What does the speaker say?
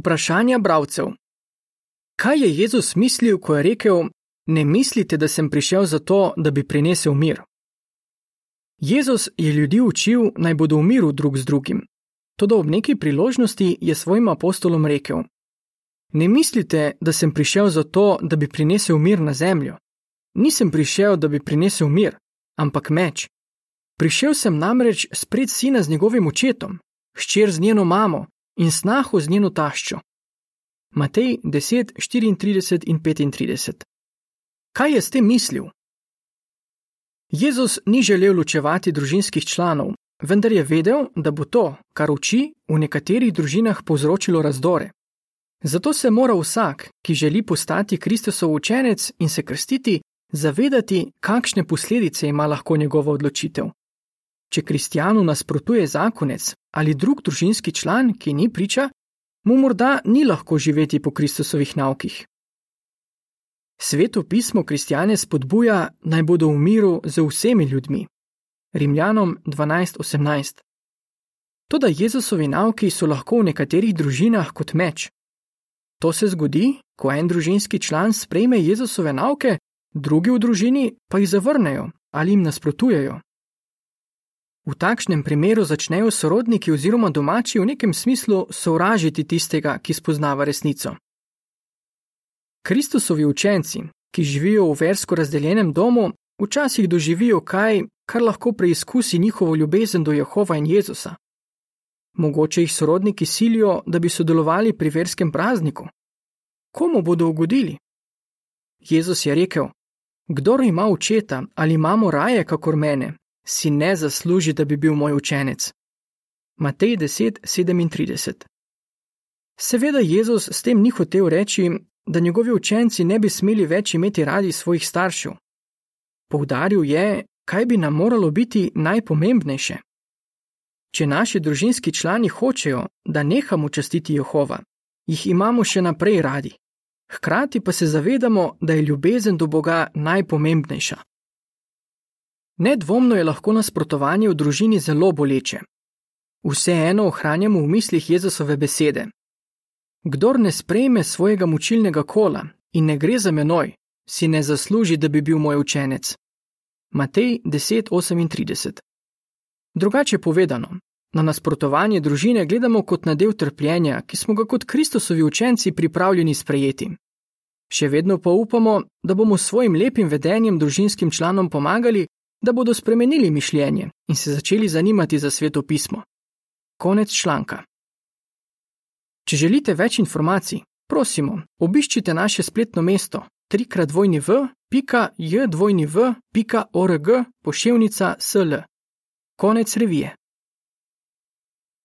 Vprašanja bravcev. Kaj je Jezus mislil, ko je rekel: Ne mislite, da sem prišel zato, da bi prinesel mir? Jezus je ljudi učil, naj bodo v miru drug z drugim. Toda ob neki priložnosti je svojim apostolom rekel: Ne mislite, da sem prišel zato, da bi prinesel mir na zemljo. Nisem prišel, da bi prinesel mir, ampak meč. Prišel sem namreč spred sina z njegovim očetom, hčer z njeno mamo in snaho z njeno taščo. Matej 10, 34 in 35. Kaj je s tem mislil? Jezus ni želel ločevati družinskih članov, vendar je vedel, da bo to, kar uči, v nekaterih družinah povzročilo razdore. Zato se mora vsak, ki želi postati Kristusov učenec in se krstiti, zavedati, kakšne posledice ima lahko njegova odločitev. Če kristijanu nasprotuje zakonec ali drug družinski član, ki ni priča, mu morda ni lahko živeti po Kristusovih naukih. Sveto pismo kristijane spodbuja, naj bodo v miru z vsemi ljudmi. Rimljanom 12:18. Toda Jezusovi nauki so lahko v nekaterih družinah kot meč. To se zgodi, ko en družinski član sprejme Jezusove nauke, drugi v družini pa jih zavrnejo ali jim nasprotujejo. V takšnem primeru začnejo sorodniki oziroma domači v nekem smislu sovražiti tistega, ki spoznava resnico. Kristusovi učenci, ki živijo v versko razdeljenem domu, včasih doživijo kaj, kar lahko preizkusi njihovo ljubezen do Jehova in Jezusa. Mogoče jih sorodniki silijo, da bi sodelovali pri verskem prazniku. Komu bodo ugodili? Jezus je rekel: Kdor ima očeta ali imamo raje, kakor mene, si ne zasluži, da bi bil moj učenec. Matej 10:37 Seveda Jezus s tem ni hotel reči, da njegovi učenci ne bi smeli več imeti radi svojih staršev. Poudaril je, kaj bi nam moralo biti najpomembnejše. Če naši družinski člani hočejo, da nehamo častiti Jehova, jih imamo še naprej radi. Hkrati pa se zavedamo, da je ljubezen do Boga najpomembnejša. Nedvomno je lahko nasprotovanje v družini zelo boleče. Vseeno ohranjamo v mislih Jezusove besede: Kdor ne sprejme svojega mučilnega kola in ne gre za menoj, si ne zasluži, da bi bil moj učenec. Matej 10:38. Drugače povedano, na nasprotovanje družine gledamo kot na del trpljenja, ki smo ga kot Kristusovi učenci pripravljeni sprejeti. Še vedno pa upamo, da bomo s svojim lepim vedenjem družinskim članom pomagali, da bodo spremenili mišljenje in se začeli zanimati za sveto pismo. Konec članka. Če želite več informacij, prosimo, obiščite naše spletno mesto www.jdvojniv.org poševnica sl. Konec revije.